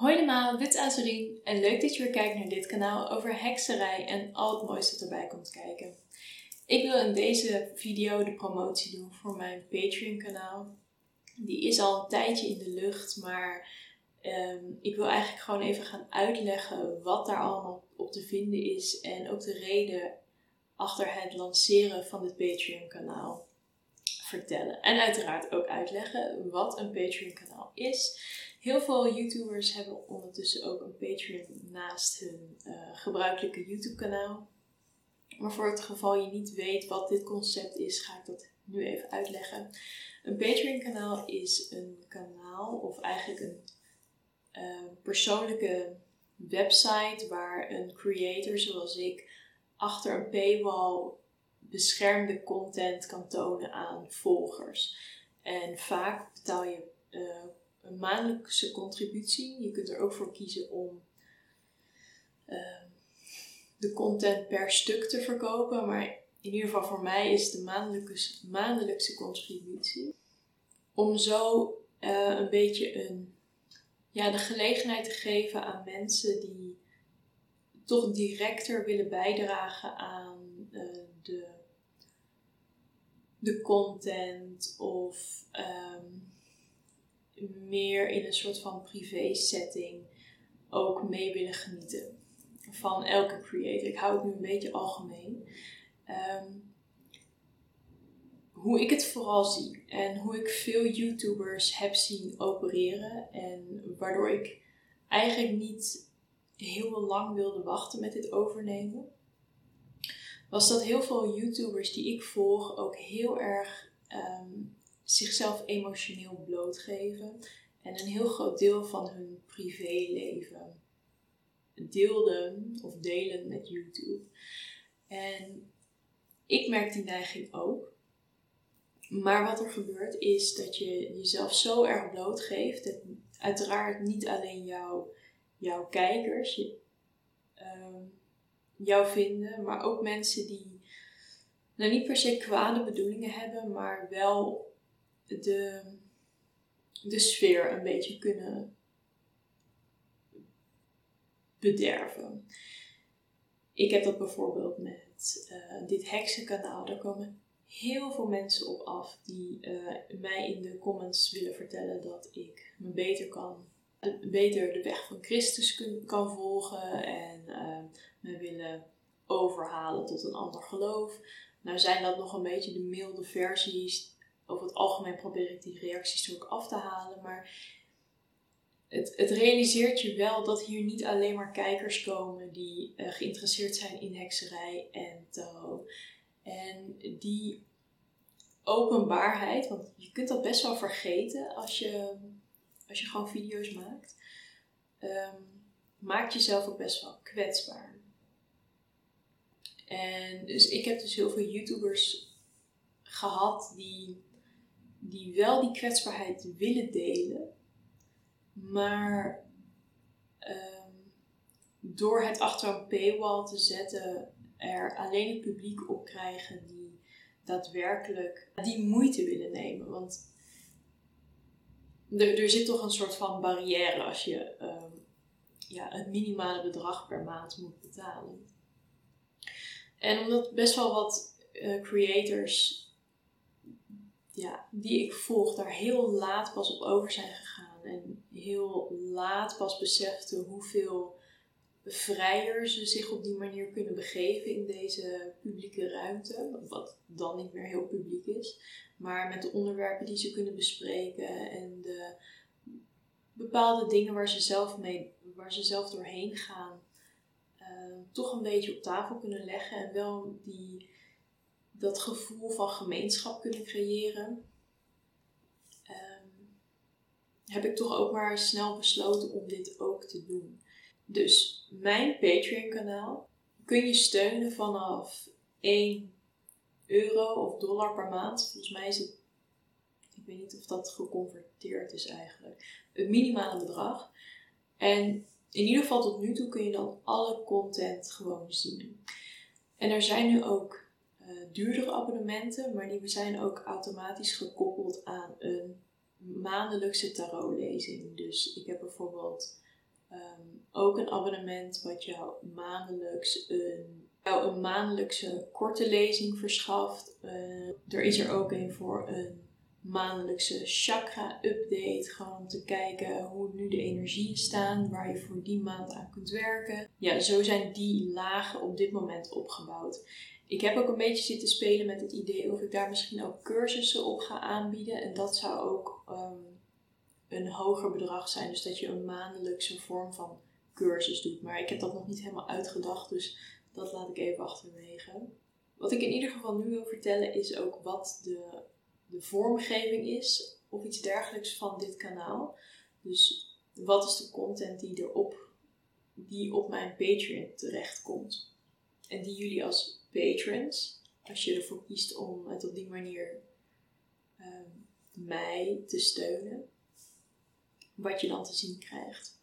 Hoi allemaal, dit is Azurien en leuk dat je weer kijkt naar dit kanaal over hekserij en al het mooiste dat erbij komt kijken. Ik wil in deze video de promotie doen voor mijn Patreon kanaal. Die is al een tijdje in de lucht, maar ehm, ik wil eigenlijk gewoon even gaan uitleggen wat daar allemaal op te vinden is en ook de reden achter het lanceren van het Patreon kanaal vertellen. En uiteraard ook uitleggen wat een Patreon kanaal is. Heel veel YouTubers hebben ondertussen ook een Patreon naast hun uh, gebruikelijke YouTube kanaal. Maar voor het geval je niet weet wat dit concept is, ga ik dat nu even uitleggen. Een Patreon kanaal is een kanaal of eigenlijk een uh, persoonlijke website waar een creator zoals ik achter een paywall beschermde content kan tonen aan volgers. En vaak betaal je maandelijkse contributie. Je kunt er ook voor kiezen om uh, de content per stuk te verkopen. Maar in ieder geval voor mij is de maandelijkse, maandelijkse contributie. Om zo uh, een beetje een, ja, de gelegenheid te geven aan mensen die toch directer willen bijdragen aan uh, de, de content of um, meer in een soort van privé setting ook mee willen genieten van elke creator. Ik hou het nu een beetje algemeen. Um, hoe ik het vooral zie en hoe ik veel YouTubers heb zien opereren en waardoor ik eigenlijk niet heel lang wilde wachten met dit overnemen, was dat heel veel YouTubers die ik volg ook heel erg um, zichzelf emotioneel blootgeven en een heel groot deel van hun privéleven deelden of delen met YouTube. En ik merk die neiging ook. Maar wat er gebeurt is dat je jezelf zo erg blootgeeft. Dat uiteraard niet alleen jouw, kijkers uh, jou vinden, maar ook mensen die nou niet per se kwade bedoelingen hebben, maar wel de, de sfeer een beetje kunnen bederven. Ik heb dat bijvoorbeeld met uh, dit heksenkanaal. Daar komen heel veel mensen op af die uh, mij in de comments willen vertellen dat ik me beter kan, beter de weg van Christus kan volgen en uh, me willen overhalen tot een ander geloof. Nou zijn dat nog een beetje de milde versies over het algemeen probeer ik die reacties ook af te halen. Maar het, het realiseert je wel dat hier niet alleen maar kijkers komen die uh, geïnteresseerd zijn in hekserij en tarot. En die openbaarheid, want je kunt dat best wel vergeten als je, als je gewoon video's maakt, um, maakt jezelf ook best wel kwetsbaar. En dus ik heb dus heel veel YouTubers gehad die die wel die kwetsbaarheid willen delen, maar um, door het achter een paywall te zetten, er alleen het publiek op krijgen die daadwerkelijk die moeite willen nemen. Want er, zit toch een soort van barrière als je um, ja, het minimale bedrag per maand moet betalen. En omdat best wel wat uh, creators ja, die ik volg daar heel laat pas op over zijn gegaan. En heel laat pas beseften hoeveel vrijer ze zich op die manier kunnen begeven in deze publieke ruimte. Wat dan niet meer heel publiek is. Maar met de onderwerpen die ze kunnen bespreken en de bepaalde dingen waar ze zelf, mee, waar ze zelf doorheen gaan. Uh, toch een beetje op tafel kunnen leggen en wel die dat gevoel van gemeenschap kunnen creëren, um, heb ik toch ook maar snel besloten om dit ook te doen. Dus mijn Patreon-kanaal kun je steunen vanaf 1 euro of dollar per maand. Volgens mij is het, ik weet niet of dat geconverteerd is eigenlijk, het minimale bedrag. En in ieder geval tot nu toe kun je dan alle content gewoon zien. En er zijn nu ook uh, duurdere abonnementen, maar die zijn ook automatisch gekoppeld aan een maandelijkse tarotlezing. Dus ik heb bijvoorbeeld ehm, ook een abonnement wat jou maandelijks een, jou een maandelijkse korte lezing verschaft. Uh, er is er ook een voor een maandelijkse chakra-update. Gewoon om te kijken hoe nu de energieën staan, waar je voor die maand aan kunt werken. Ja, zo zijn die lagen op dit moment opgebouwd. Ik heb ook een beetje zitten spelen met het idee of ik daar misschien ook cursussen op ga aanbieden. En dat zou ook ehm, een hoger bedrag zijn. Dus dat je een maandelijkse vorm van cursus doet. Maar ik heb dat nog niet helemaal uitgedacht, dus dat laat ik even achterwege. Wat ik in ieder geval nu wil vertellen is ook wat de, de vormgeving is of iets dergelijks van dit kanaal. Dus wat is de content die erop die op mijn Patreon terechtkomt. En die jullie als patrons, als je ervoor kiest om het op die manier ehm, mij te steunen, wat je dan te zien krijgt.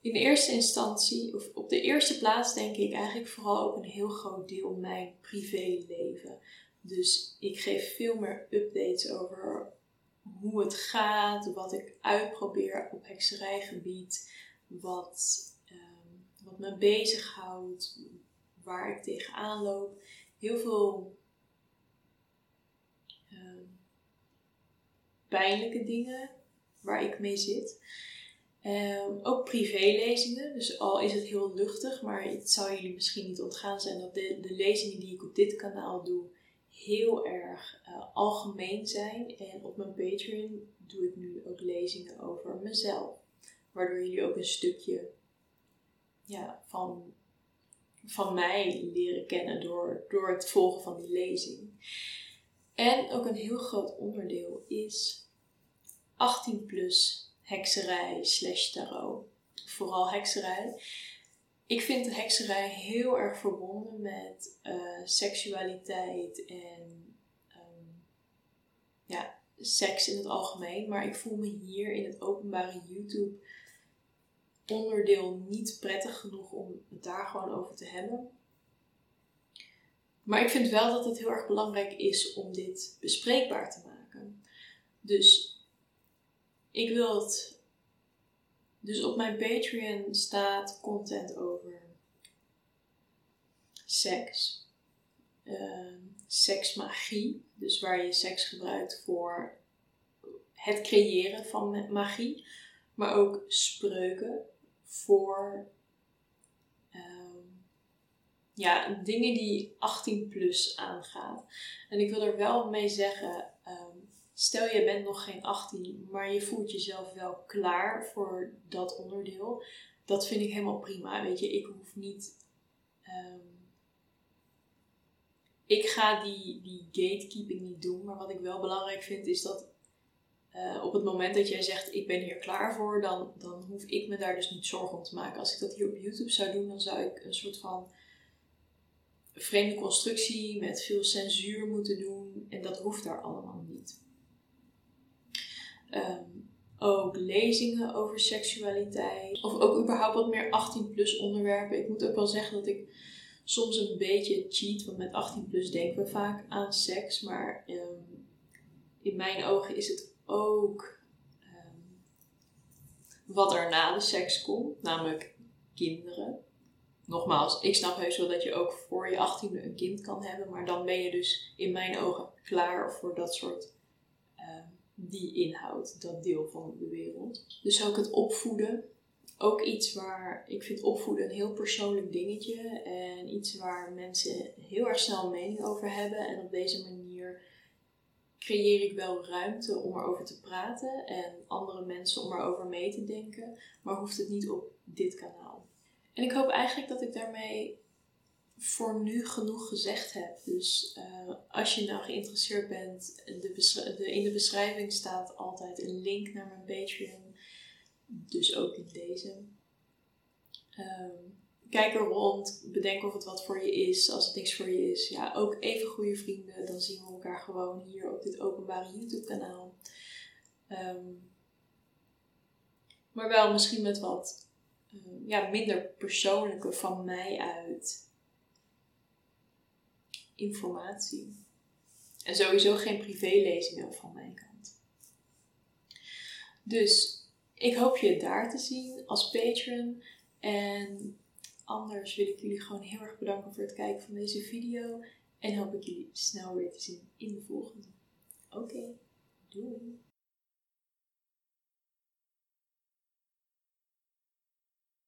In de eerste instantie, of op de eerste plaats, denk ik eigenlijk vooral ook een heel groot deel mijn privéleven. Dus ik geef veel meer updates over hoe het gaat, wat ik uitprobeer op hekserijgebied, wat, um, wat me bezighoudt, waar ik tegenaan loop. Heel veel um, pijnlijke dingen waar ik mee zit. Um, ook privélezingen, dus al is het heel luchtig, maar het zou jullie misschien niet ontgaan zijn dat de, de lezingen die ik op dit kanaal doe heel erg uh, algemeen zijn. En op mijn Patreon doe ik nu ook lezingen over mezelf, waardoor jullie ook een stukje ja, van, van mij leren kennen door, door het volgen van die lezing. En ook een heel groot onderdeel is 18 plus hekserij slash tarot. Vooral hekserij. Ik vind hekserij heel erg verbonden met uh, seksualiteit en um, ja, seks in het algemeen. Maar ik voel me hier in het openbare YouTube onderdeel niet prettig genoeg om het daar gewoon over te hebben. Maar ik vind wel dat het heel erg belangrijk is om dit bespreekbaar te maken. Dus ik wil het. Dus op mijn Patreon staat content over seks, uh, seksmagie, dus waar je seks gebruikt voor het creëren van magie, maar ook spreuken voor ehm, ja, dingen die 18 plus aangaan. En ik wil er wel mee zeggen, um, stel je bent nog geen 18, maar je voelt jezelf wel klaar voor dat onderdeel. Dat vind ik helemaal prima. Weet je, ik hoef niet. Ehm, ik ga die, die gatekeeping niet doen, maar wat ik wel belangrijk vind is dat uh, op het moment dat jij zegt ik ben hier klaar voor, dan, dan hoef ik me daar dus niet zorgen om te maken. Als ik dat hier op YouTube zou doen, dan zou ik een soort van vreemde constructie met veel censuur moeten doen. En dat hoeft daar allemaal niet. Um, ook lezingen over seksualiteit. Of ook überhaupt wat meer 18 plus onderwerpen. Ik moet ook wel zeggen dat ik soms een beetje cheat. Want met 18 plus denken we vaak aan seks. Maar um, in mijn ogen is het ook um, wat er na de seks komt. Namelijk kinderen. Nogmaals, ik snap heus wel dat je ook voor je 18e een kind kan hebben. Maar dan ben je dus in mijn ogen klaar voor dat soort die inhoud, dat deel van de wereld. Dus ook het opvoeden. Ook iets waar ik vind opvoeden een heel persoonlijk dingetje. En iets waar mensen heel erg snel een mening over hebben. En op deze manier creëer ik wel ruimte om erover te praten. En andere mensen om erover mee te denken. Maar hoeft het niet op dit kanaal. En ik hoop eigenlijk dat ik daarmee voor nu genoeg gezegd heb. Dus uh, als je nou geïnteresseerd bent, de in de beschrijving staat altijd een link naar mijn Patreon. Dus ook in deze. Um, kijk er rond, bedenk of het wat voor je is. Als het niks voor je is, ja, ook even goede vrienden. Dan zien we elkaar gewoon hier op dit openbare YouTube kanaal. Um, maar wel misschien met wat uh, ja, minder persoonlijke van mij uit informatie. En sowieso geen privélezingen van mijn kant. Dus Ik hoop je daar te zien als patron. En anders wil ik jullie gewoon heel erg bedanken voor het kijken van deze video. En hoop ik jullie snel weer te zien in de volgende. Oké, doei!